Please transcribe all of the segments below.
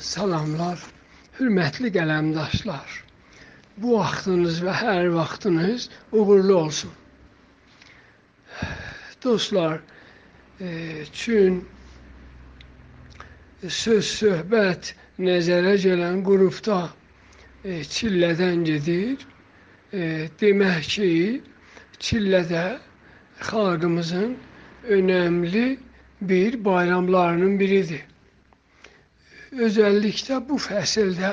Salamlar, hörmətli qələmdaşlar. Bu vaxtınız və hər vaxtınız uğurlu olsun. Dostlar, e, çün söz, söhbət nəzərə gələn qrupda e, çillədən gedir. E, demək ki, çillədə xalqımızın önəmli bir bayramlarının biridir. Özəlliklə bu fəsildə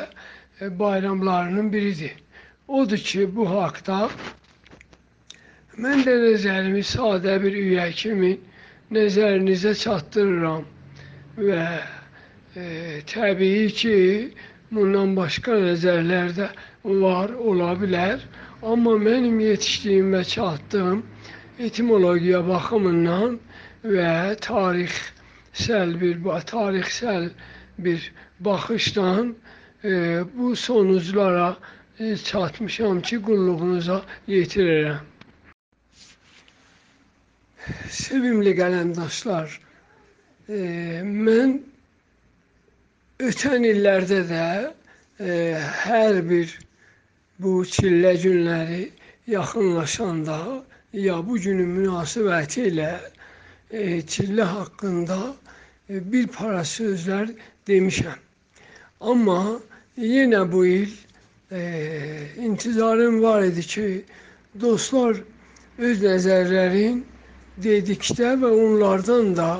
e, bayramlarının biridir. Odur ki, bu haqda mən də nəzərimi sadə bir üyə kimi nəzərinizə çatdırıram və e, təbii ki, bundan başqa nəzərlər də var, ola bilər. Amma mənim yetişdiyim və çatdığım etimologiya baxımından və tarixsel bir tarixsel bir baxışdan e, bu sonuclara e, çatmışam ki, qulluğunuza yetirirəm. Sevimli qələmdaşlar, e, mən ötən illərdə də e, hər bir bu çillə günləri yaxınlaşanda ya bu günün münasibəti ilə e, çillə haqqında e, bir para sözlər demişəm. Amma yenə bu il e, intizarım var idi ki, dostlar öz nəzərlərin dedikdə və onlardan da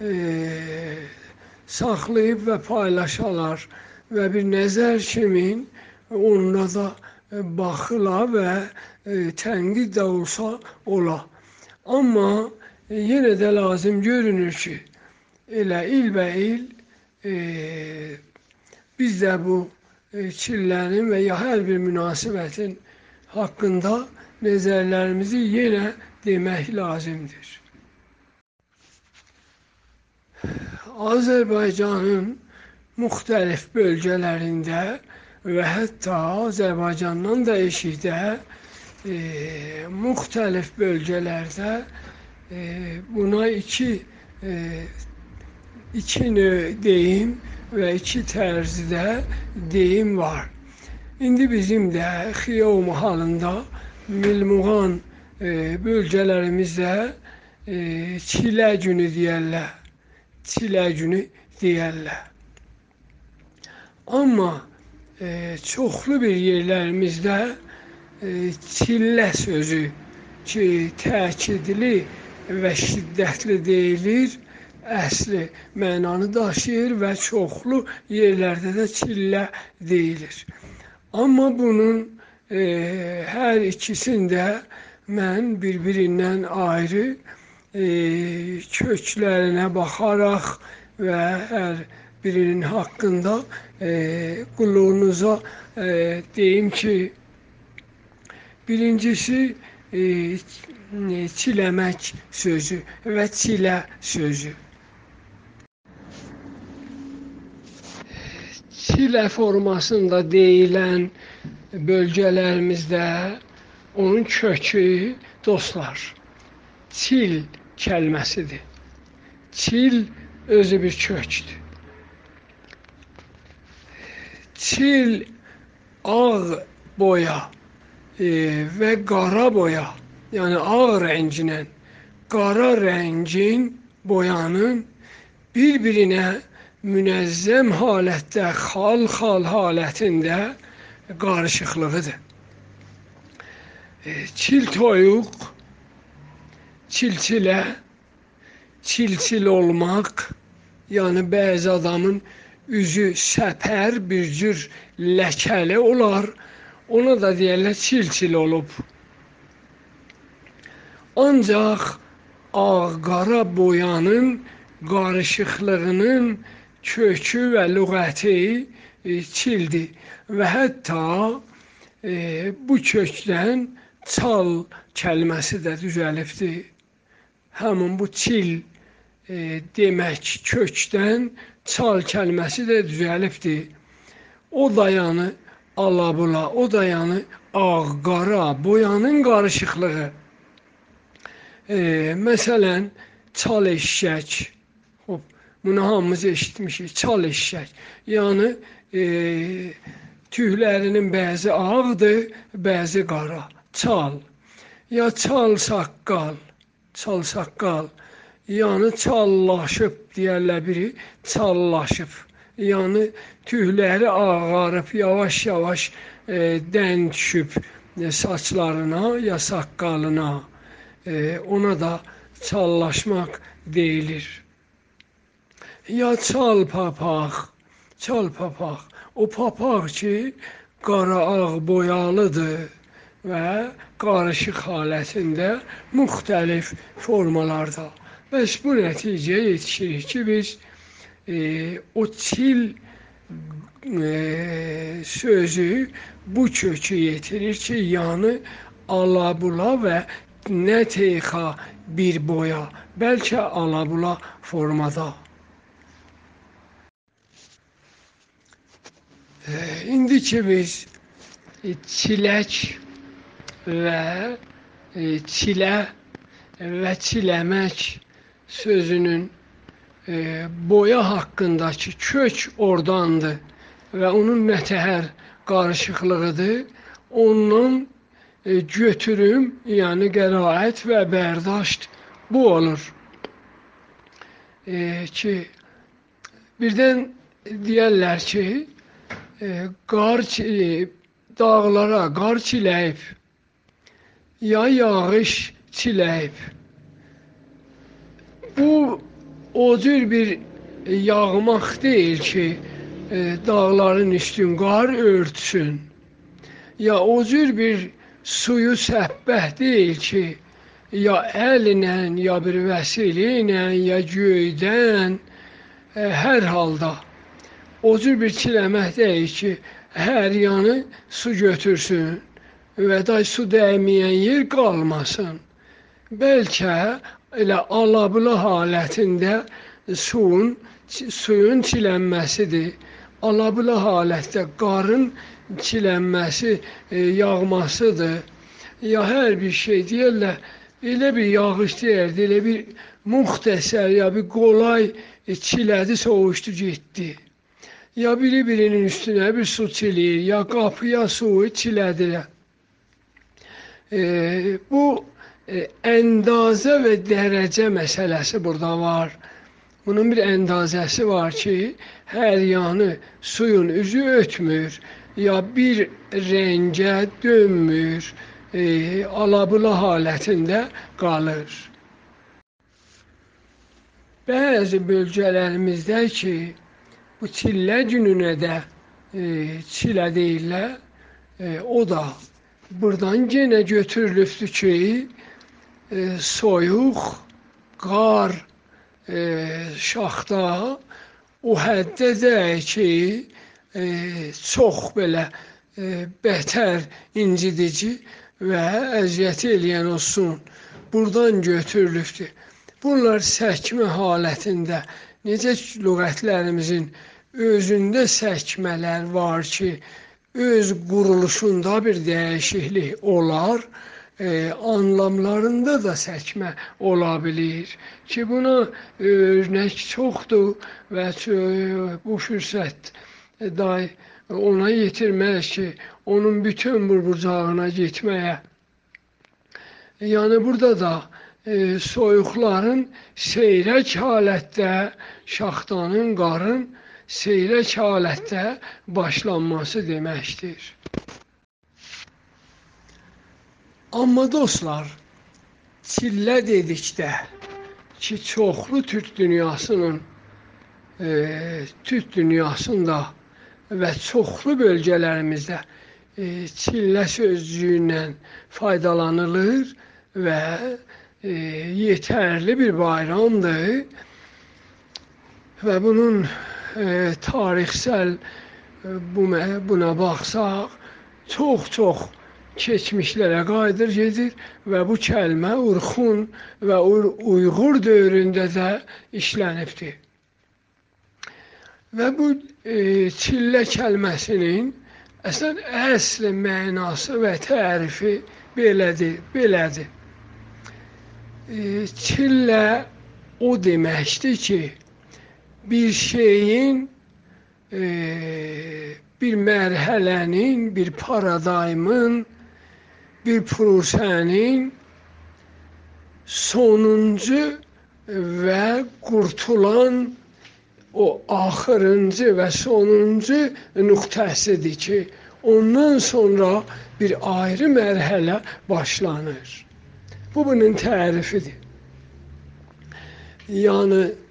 e, saxlayıb və paylaşalar və bir nəzər kimi onunla da baxıla və e, tənqid də olsa ola. Amma yenə də lazım görünür ki, elə ilbəil e, biz də bu e, çillənin və ya hər bir münasibətin haqqında nəzərlərimizi yenə demək lazımdır. Azərbaycanın müxtəlif bölgələrində və hətta Azərbaycandan da eşikdə e, müxtəlif bölgələrdə e, buna iki e, iki deyim və iki tərzdə deyim var. İndi bizim də Xiyov mahalında Milmuğan e, bölgələrimizdə e, çilə günü deyərlər. Çilə günü deyərlər. Amma e, çoxlu bir yerlərimizdə e, çillə sözü ki, təkidli və şiddətli deyilir əsli mənanı daşıyır və çoxlu yerlərdə də çillə deyilir. Amma bunun e, hər ikisində mən bir-birindən ayrı e, köklərinə baxaraq və hər birinin haqqında e, qulluğunuza e, deyim ki, birincisi e, çiləmək sözü və çilə sözü. Çilə formasında deyilən bölgələrimizdə onun kökü dostlar çil kəlməsidir. Çil özü bir kökdür. Çil ağ boya e, və qara boya, yəni ağ rənginlə qara rəngin boyanın bir-birinə münəzzəm halətdə, xal-xal halətində qarışıqlığıdır. E, çil toyuq, çilçilə, çilçil olmaq, yəni bəzi adamın üzü səpər, bir cür ləkəli olar, ona da deyərlər çilçil olub. Ancaq ağ-qara boyanın qarışıqlığının kökü və lüğəti e, çildir və hətta e, bu kökdən çal kəlməsi də düzəlibdir. Həmin bu çil e, demək kökdən çal kəlməsi də düzəlibdir. O dayanı alabula, o dayanı ağ-qara, boyanın qarışıqlığı. E, məsələn, çal eşşək, Bunu hamımız eşitmişik. Çal eşşək. Yəni e, tüylərinin bəzi ağdır, bəzi qara. Çal. Ya çal saqqal. Çal saqqal. Yəni çallaşıb deyərlər biri, çallaşıb. Yəni tüyləri ağarıb, yavaş-yavaş e, dən düşüb e, saçlarına ya saqqalına. E, ona da çallaşmaq deyilir. Ya çal papaq, çal papaq. O papaq ki, qara ağ boyalıdır və qarışıq halətində müxtəlif formalarda. Bəs bu nəticəyə yetişirik ki, biz e, o çil e, sözü bu kökü yetirir ki, yəni alabula və nə teyxa bir boya, bəlkə alabula formada. E, indi ki biz e, çilək və e, çilə və çiləmək sözünün e, boya haqqındakı kök ordandır və onun nətəhər qarışıqlığıdır. Ondan e, götürüm, yəni qəraət və bərdaşt bu olur. E, ki birdən deyərlər ki, e, qar e, dağlara qar çiləyib, ya yağış çiləyib. Bu o cür bir yağmaq deyil ki, e, dağların üstün qar örtsün. Ya o cür bir suyu səbbət deyil ki, ya əllə, ya bir vəsilə ilə, ya göydən, e, hər halda o cür bir çiləmək deyil ki, hər yanı su götürsün və da su dəyməyən yer qalmasın. Bəlkə elə alablı halətində suyun suyun çilənməsidir alablı halətdə qarın çilənməsi, e, yağmasıdır. Ya hər bir şey deyirlər, elə bir yağış deyirdi, elə bir muxtəsər, ya bir qolay çilədi, soğuşdu, getdi. Ya biri birinin üstünə bir su çiləyir, ya qapıya suyu çilədilər. E, bu e, əndazə və dərəcə məsələsi burada var. Bunun bir əndazəsi var ki, hər yanı suyun üzü ötmür, ya bir rəngə dönmür, e, alabıla halətində qalır. Bəzi bölgələrimizdə ki, bu çillə gününə də e, çilə deyirlər, e, o da buradan yenə götürülübdür ki, e, soyuq, qar, e, şaxta o həddədir ki, e, çox belə e, bətər incidici və əziyyət eləyən olsun. Burdan götürülübdür. Bunlar səkmə halətində necə lüğətlərimizin özündə səkmələr var ki, öz quruluşunda bir dəyişiklik olar e, anlamlarında da seçme olabilir. Ki buna örnek çoktu ve bu fürsət day ona yetirməz ki, onun bütün burbucağına gitməyə. Yəni burada da e, soyuqların seyrək halətdə, şaxtanın, qarın seyrək halətdə başlanması deməkdir. Amma dostlar, çillə dedikdə ki, çoxlu türk dünyasının e, türk dünyasında və çoxlu bölgələrimizdə e, çillə sözcüyündən faydalanılır və e, yetərli bir bayramdır və bunun tarixsel e, buna baxsaq çox-çox keçmişlərə qayıdır gedir və bu kəlmə Urxun və Uyğur dövründə də işlənibdir. Və bu e, çillə kəlməsinin əslən əsl mənası və tərifi belədir, belədir. E, çillə o deməkdir ki, bir şeyin e, bir mərhələnin, bir paradigmın, bir prosənin sonuncu və qurtulan o axırıncı və sonuncu nöqtəsidir ki, ondan sonra bir ayrı mərhələ başlanır. Bu bunun tərifidir. Yəni e,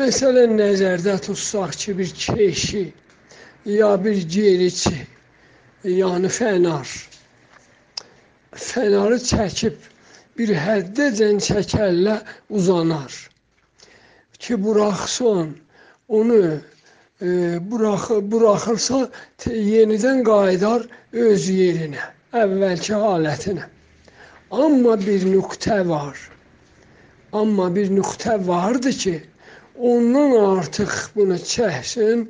məsələn nəzərdə tutsaq ki, bir keşi ya bir geriçi, yəni fənar fənarı çəkib bir həddəcən çəkəllə uzanar. Ki buraxsın, onu e, burax buraxırsa yenidən qayıdar öz yerinə, əvvəlki halətinə. Amma bir nöqtə var. Amma bir nöqtə vardı ki, ondan artıq bunu çəksin,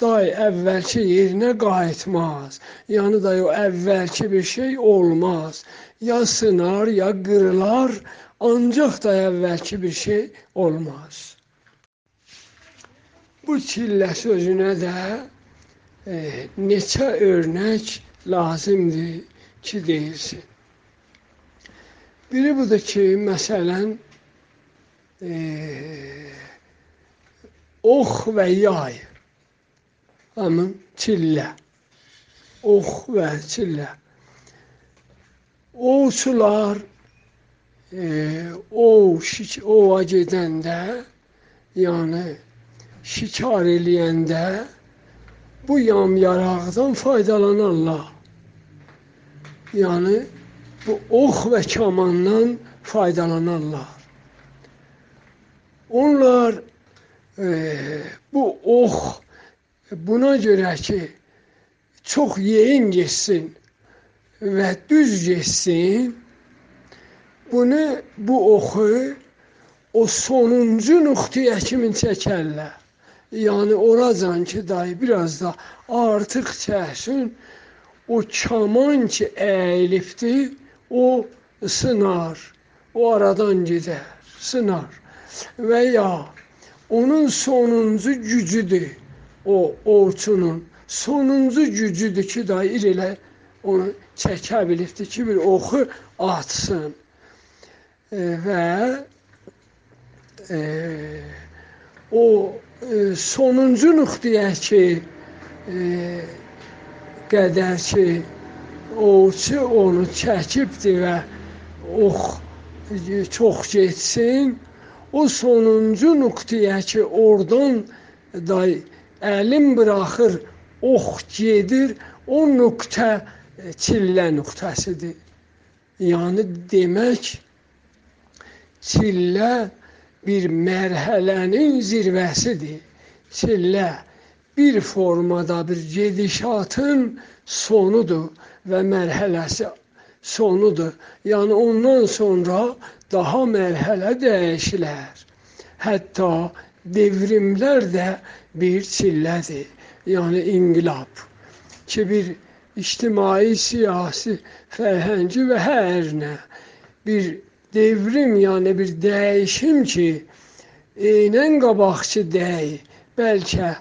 day əvvəlki yerinə qayıtmaz. Yəni day o əvvəlki bir şey olmaz. Ya sınar, ya qırılar, ancaq da əvvəlki bir şey olmaz. Bu çillə sözünə də e, neçə örnək lazımdır ki, deyilsin. Biri budur ki, məsələn, e, ox və yay həmin çillə, ox və çillə. Ovçular e, ov, şik, ova gedəndə, yəni şikar eləyəndə bu yam yarağdan faydalanarlar. Yəni bu ox və kamandan faydalanarlar. Onlar e, bu ox Buna görə ki, çox yeyin getsin və düz getsin, bunu bu oxu o sonuncu nöqtəyə kimi çəkərlər. Yəni oracan ki, dayı biraz da artıq çəksin, o kaman ki əyilibdir, o sınar, o aradan gedər, sınar. Və ya onun sonuncu gücüdür o ovçunun sonuncu gücüdür ki, dair elə onu çəkə bilibdir ki, bir oxu atsın. E, və e, o e, sonuncu nöqtəyə ki, e, qədər ki, ovçu onu çəkibdir və ox çox getsin, o sonuncu nöqtəyə ki, oradan da əlim buraxır, ox gedir, o nöqtə e, çillə nöqtəsidir. Yəni demək çillə bir mərhələnin zirvəsidir. Çillə bir formada bir gedişatın sonudur və mərhələsi sonudur. Yəni ondan sonra daha mərhələ dəyişilər. Hətta devrimlər də bir çillədir. Yəni inqilab ki, bir ictimai, siyasi, fərhəngi və hər nə bir devrim, yəni bir dəyişim ki, eynən qabaqçı dəy, bəlkə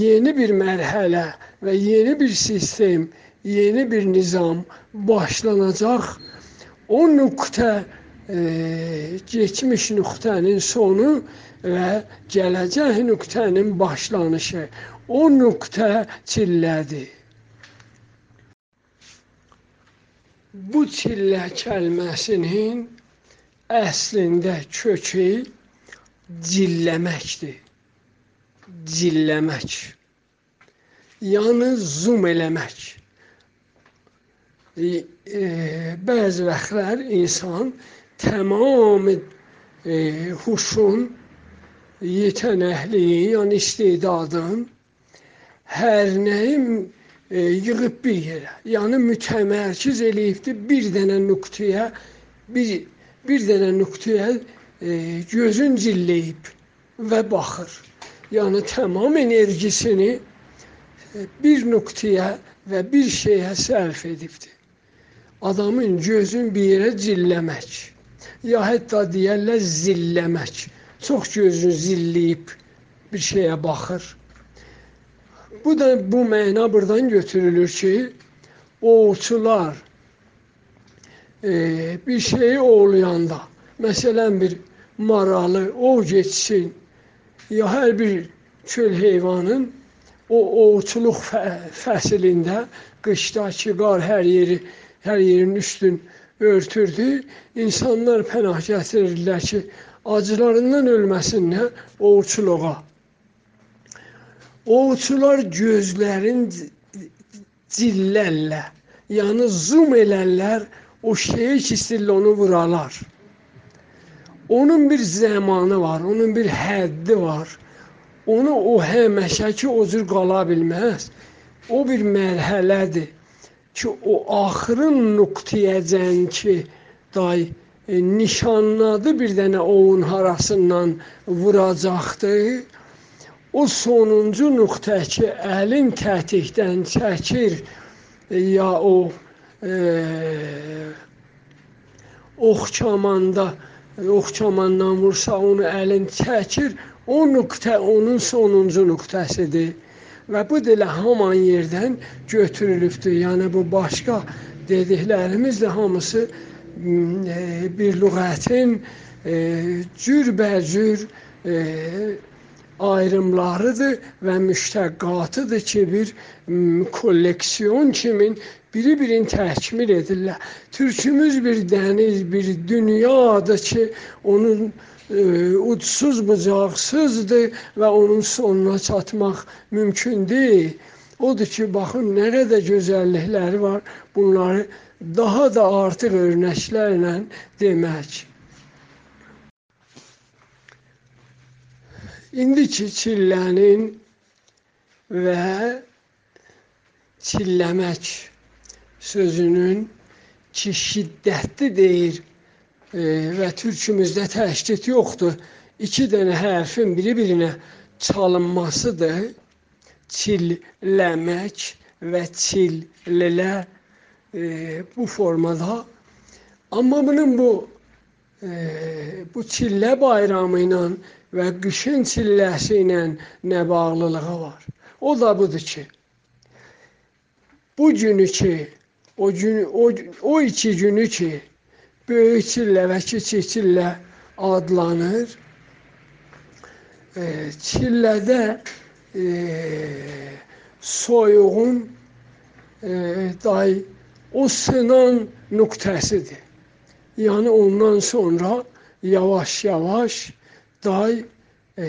yeni bir mərhələ və yeni bir sistem, yeni bir nizam başlanacaq. O nöqtə e, keçmiş nöqtənin sonu və gələcək nöqtənin başlanışı. O nöqtə çillədir. Bu çillə kəlməsinin əslində kökü cilləməkdir. Cilləmək. Yəni zum eləmək. E, bəzi vaxtlar insan tamam e, huşun yetenəkliyin, yəni istedadın hər nəyin e, yığıb bir yerə. Yəni mütəmərkiz eləyibdi bir dənə nöqtəyə, bir bir dənə nöqtəyə gözün cilləyib və baxır. Yəni tamam enerjisini bir nöqtəyə və bir şeyə sərf edibdi. Adamın gözün bir yerə cilləmək. Ya hətta deyərlər zilləmək çox gözünü zilləyib bir şeyə baxır. Bu da bu məna buradan götürülür ki, ovçular e, bir şeyi ovlayanda, məsələn bir maralı ov geçsin, ya hər bir çöl heyvanın o ovçuluq fə fəslində qışdakı qar hər yeri hər yerin üstün örtürdü. İnsanlar pənah gətirirlər ki, acılarından ölməsinlər ovçuluğa. Ovçular gözlərin cillərlə, yəni zoom elərlər, o şeyi ki, istəyirlər onu vuralar. Onun bir zamanı var, onun bir həddi var. Onu o həmişəki o cür qala bilməz. O bir mərhələdir ki, o axırın nöqtəyəcən ki, day e, nişanladı bir dənə ovun harasından vuracaqdı. O sonuncu nöqtə ki, əlin tətikdən çəkir e, ya o e, ox kamanda ox kamandan vursa onu əlin çəkir, o nöqtə onun sonuncu nöqtəsidir. Və bu da elə haman yerdən götürülübdür. Yəni bu başqa dediklərimiz də hamısı e, bir lüğətin e, cürbəcür e, ayrımlarıdır və müştəqqatıdır ki, bir kolleksiyon kimi biri-birini təkmil edirlər. Türkümüz bir dəniz, bir dünyadır ki, onun e, ucsuz bucaqsızdır və onun sonuna çatmaq mümkün deyil. Odur ki, baxın nə qədər gözəllikləri var. Bunları daha da artıq örnəklərlə demək. İndiki çillənin və çilləmək sözünün ki şiddətli deyir və türkümüzdə təşdid yoxdur. İki dənə hərfin biri-birinə çalınmasıdır. Çilləmək və çillələ e, bu formada. Amma bunun bu e, bu çillə bayramı ilə və qışın çilləsi ilə nə bağlılığı var? O da budur ki, bu günü ki, o gün o, o iki günü ki böyük çillə və kiçik çillə adlanır. E, çillədə e, soyuğun e, day o sınan nöqtəsidir. Yəni ondan sonra yavaş-yavaş day e,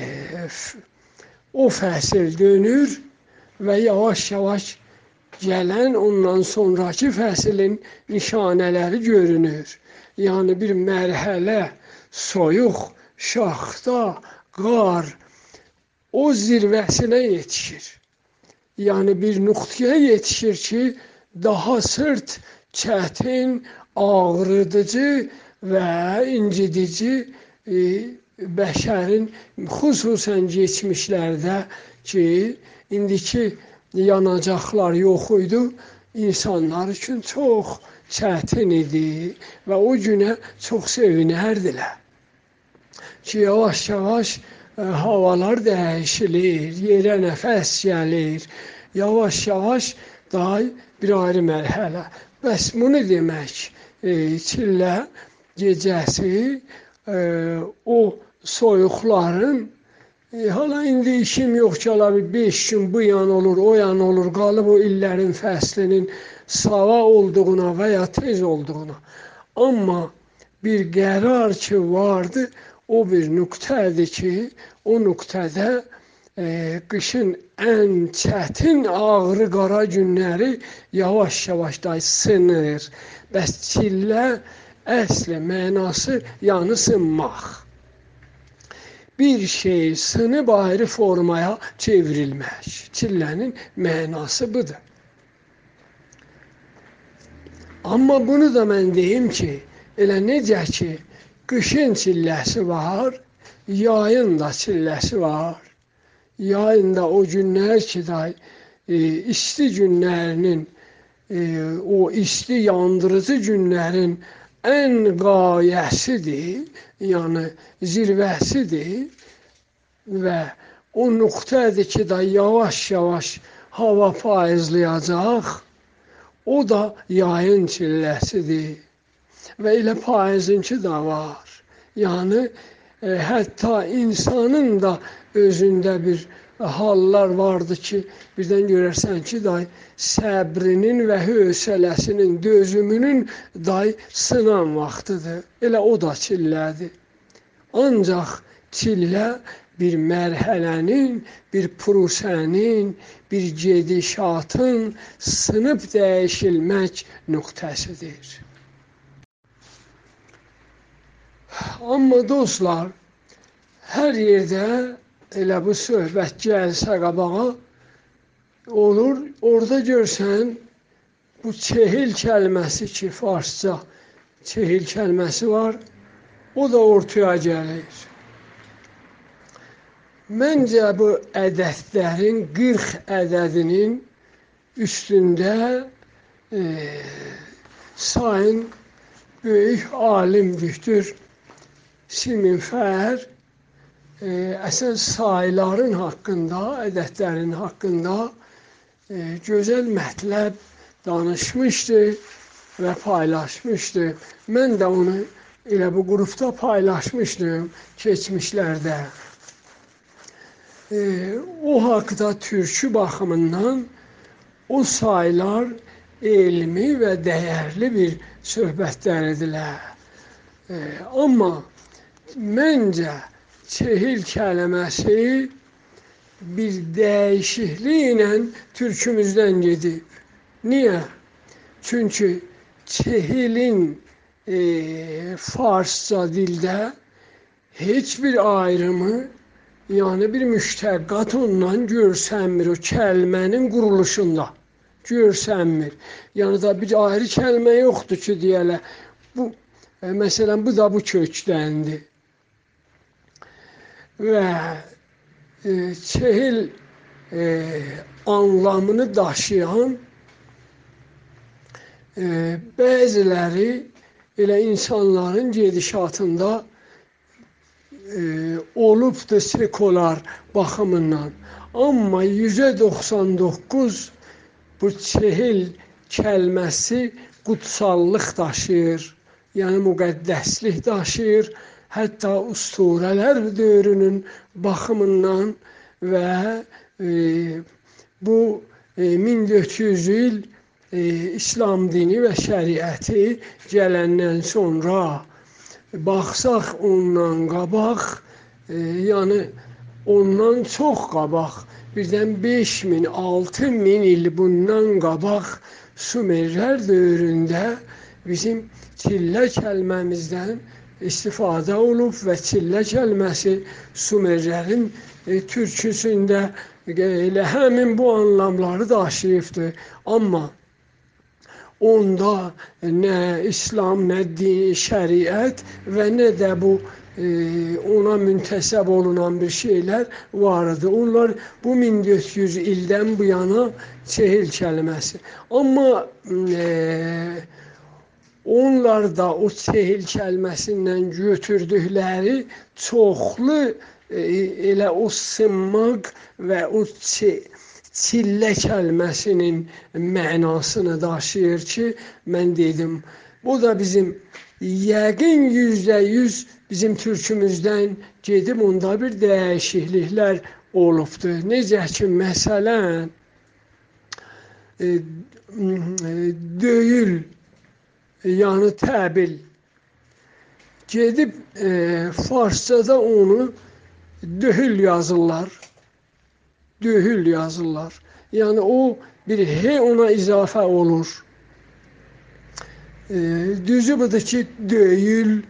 o fəsil dönür və yavaş-yavaş gələn ondan sonrakı fəslin nişanələri görünür yəni bir mərhələ, soyuq, şaxta, qar o zirvəsinə yetişir. Yəni bir nöqtəyə yetişir ki, daha sırt, çətin, ağrıdıcı və incidici e, bəşərin xüsusən keçmişlərdə ki, indiki yanacaqlar yox idi, insanlar üçün çox çətin idi və o günə çox sevinərdilər. Ki, yavaş-yavaş e, havalar dəyişilir, yerə nəfəs gəlir, yavaş-yavaş daha bir ayrı mərhələ. Bəs bunu demək, e, çillə gecəsi e, o soyuqların e, hala indi işim yox ki, ala bir 5 gün bu yan olur, o yan olur, qalıb o illərin fəslinin sava olduğuna və ya tez olduğuna. Amma bir qərar ki vardı, o bir nöqtədir ki, o nöqtədə e, qışın ən çətin ağrı qara günləri yavaş-yavaş da sınır. Bəs çillə əsli mənası yanı sınmaq. Bir şey sınıb ayrı formaya çevrilmək. Çillənin mənası budur. Amma bunu da mən deyim ki, elə necə ki, qışın çilləsi var, yayın da çilləsi var. Yayın da o günlər ki, da, e, isti günlərinin, e, o isti yandırıcı günlərin ən qayəsidir, yəni zirvəsidir və o nöqtədir ki, da yavaş-yavaş hava faizləyəcək. O da yayın çilləsidir. Və elə payızınki da var. Yəni e, hətta insanın da özündə bir hallar vardı ki, birdən görərsən ki, day səbrinin və hövsələsinin, dözümünün day sınan vaxtıdır. Elə o da çillədir. Ancaq çillə bir mərhələnin, bir prosənin, bir gedişatın sınıb dəyişilmək nöqtəsidir. Amma dostlar, hər yerdə elə bu söhbət gəlsə qabağa olur, orada görsən bu çehil kəlməsi ki, farsça çehil kəlməsi var, o da ortaya gəlir. Məncə bu ədədlərin 40 ədədinin üstündə e, sayın böyük alim Viktor Siminfer e, əsən sayların haqqında, ədədlərin haqqında e, gözəl mətləb danışmışdı və paylaşmışdı. Mən də onu elə bu qrupda paylaşmışdım keçmişlərdə. E, o haqda türkü baxımından o saylar elmi və dəyərli bir söhbətləridirlər. E, amma Məncə çehil kəlməsi bir dəyişikliklə türkümüzdən gedib. Niyə? Çünki çehilin e, farsça dildə heç bir ayrımı, yəni bir müştəqqat ondan görsənmir o kəlmənin quruluşunda. Görsənmir. Yəni da bir ayrı kəlmə yoxdur ki, deyələ bu e, məsələn bu da bu kökdəndir və e, çehil e, anlamını daşıyan e, bəziləri elə insanların gedişatında e, olubdur sekular baxımından. Amma 199 bu çehil kəlməsi qutsallıq daşıyır, yəni müqəddəslik daşıyır hətta usturələr dövrünün baxımından və e, bu e, 1400 il e, İslam dini və şəriəti gələndən sonra baxsaq ondan qabaq, e, yəni ondan çox qabaq, birdən 5000, 6000 il bundan qabaq Sumerlər dövründə bizim çillə kəlməmizdən istifadə olub və çillə kəlməsi Sumerlərin e, türküsündə elə həmin bu anlamları daşıyıbdır. Amma onda nə İslam, nə din, şəriət və nə də bu e, ona müntəsəb olunan bir şeylər var idi. Onlar bu 1400 ildən bu yana çehil kəlməsi. Amma e, Onlar da o sehil kəlməsindən götürdükləri çoxlu e, elə o sımmaq və o çillə kəlməsinin mənasını daşıyır ki, mən dedim, bu da bizim yəqin yüzdə yüz bizim türkümüzdən gedib onda bir dəyişikliklər olubdur. Necə ki, məsələn, e, e, döyül yəni təbil gedib e, farsçada onu döhül yazırlar. Döhül yazırlar. Yəni o bir he ona izafə olur. E, düzü budur ki, döyül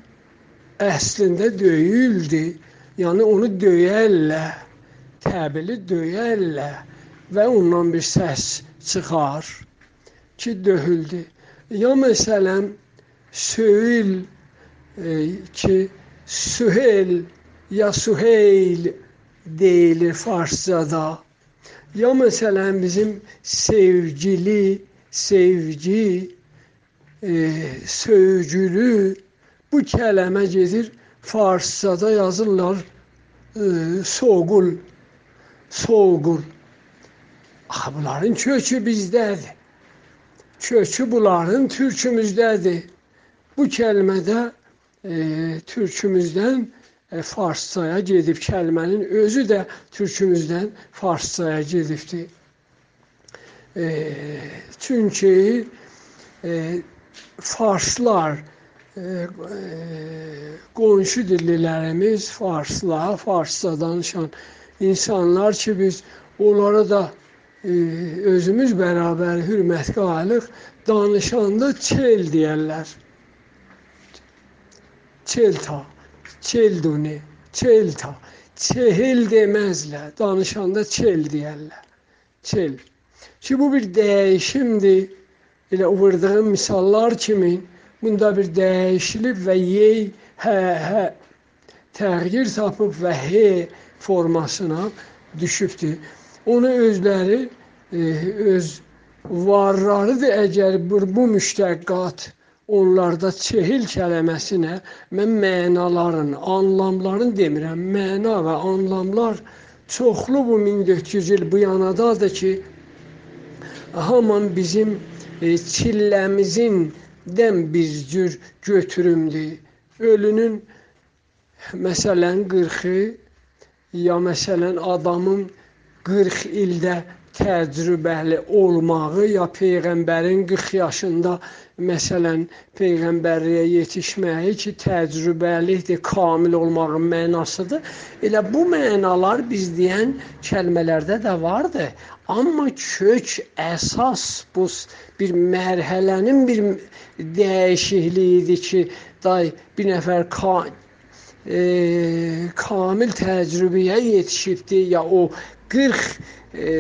əslində döyüldü. Yəni onu döyərlə, təbili döyərlə və ondan bir səs çıxar ki, döhüldü. Ya məsələn, Söyül e, ki, Süheyl ya Süheyl deyilir farscada. Ya məsələn bizim sevgili, sevgi, e, sövgülü bu kələmə gedir farscada yazırlar e, soğul. solğun. Axı bunların kökü bizdədir. Kökü bunların türkümüzdədir. Bu kəlmədə e, türkümüzdən e, farsçaya gedib. Kəlmənin özü də türkümüzdən farsçaya gedibdir. E, çünki e, farslar e, e, qonşu dillilərimiz farslar, farsça danışan insanlar ki biz onlara da özümüz bərabər hörmət qalıq, danışanda çel deyərlər. Çelta, çelduni, çelta, çehil deməzlər, danışanda çel deyərlər. Çel. Ki bu bir dəyişimdir. Elə vurdığım misallar kimi bunda bir dəyişilib və yey, hə, hə təğyir tapıb və he formasına düşübdür. Onu özləri e, öz varlarıdır əgər bu, bu müştəqqat onlarda çehil kəlməsinə mən mənaların, anlamların demirəm. Məna və anlamlar çoxlu bu 1400 il bu yanadadır ki, haman bizim e, çilləmizin dən bir cür götürümdür. Ölünün məsələn 40-ı ya məsələn adamın 40 ildə təcrübəli olmağı ya peyğəmbərin 40 yaşında məsələn peyğəmbərliyə yetişməyi ki, təcrübəlidir, kamil olmağın mənasıdır. Elə bu mənalar biz deyən kəlmələrdə də vardı. Amma kök əsas bu bir mərhələnin bir dəyişikliyidir ki, day bir nəfər ka e, kamil təcrübəyə yetişibdi ya o 40 e,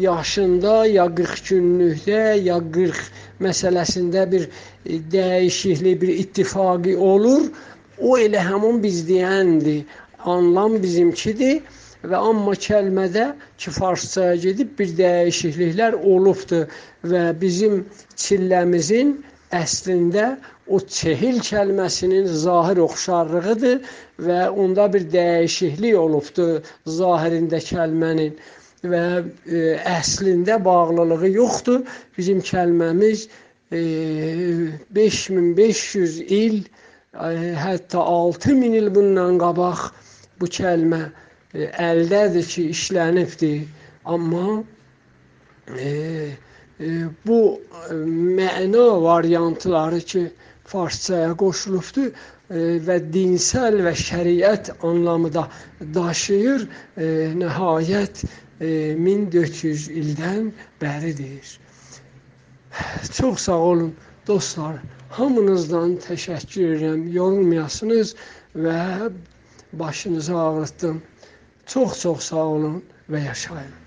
yaşında ya 40 günlükdə ya 40 məsələsində bir e, dəyişiklik, bir ittifaqı olur. O elə həmin biz deyəndir. Anlam bizimkidir və amma kəlmədə ki farsçaya gedib bir dəyişikliklər olubdur və bizim çilləmizin əslində o çehil kəlməsinin zahir oxşarlığıdır və onda bir dəyişiklik olubdur zahirində kəlmənin və e, əslində bağlılığı yoxdur. Bizim kəlməmiz e, 5500 il, e, hətta 6000 il bundan qabaq bu kəlmə e, əldədir ki, işlənibdir. Amma e, bu e, məna variantları ki, farsçaya qoşulubdur e, və dinsəl və şəriət anlamı da daşıyır. E, nəhayət e, 1400 ildən bəridir. Çox sağ olun dostlar. Hamınızdan təşəkkür edirəm. Yorulmayasınız və başınızı ağrıtdım. Çox-çox sağ olun və yaşayın.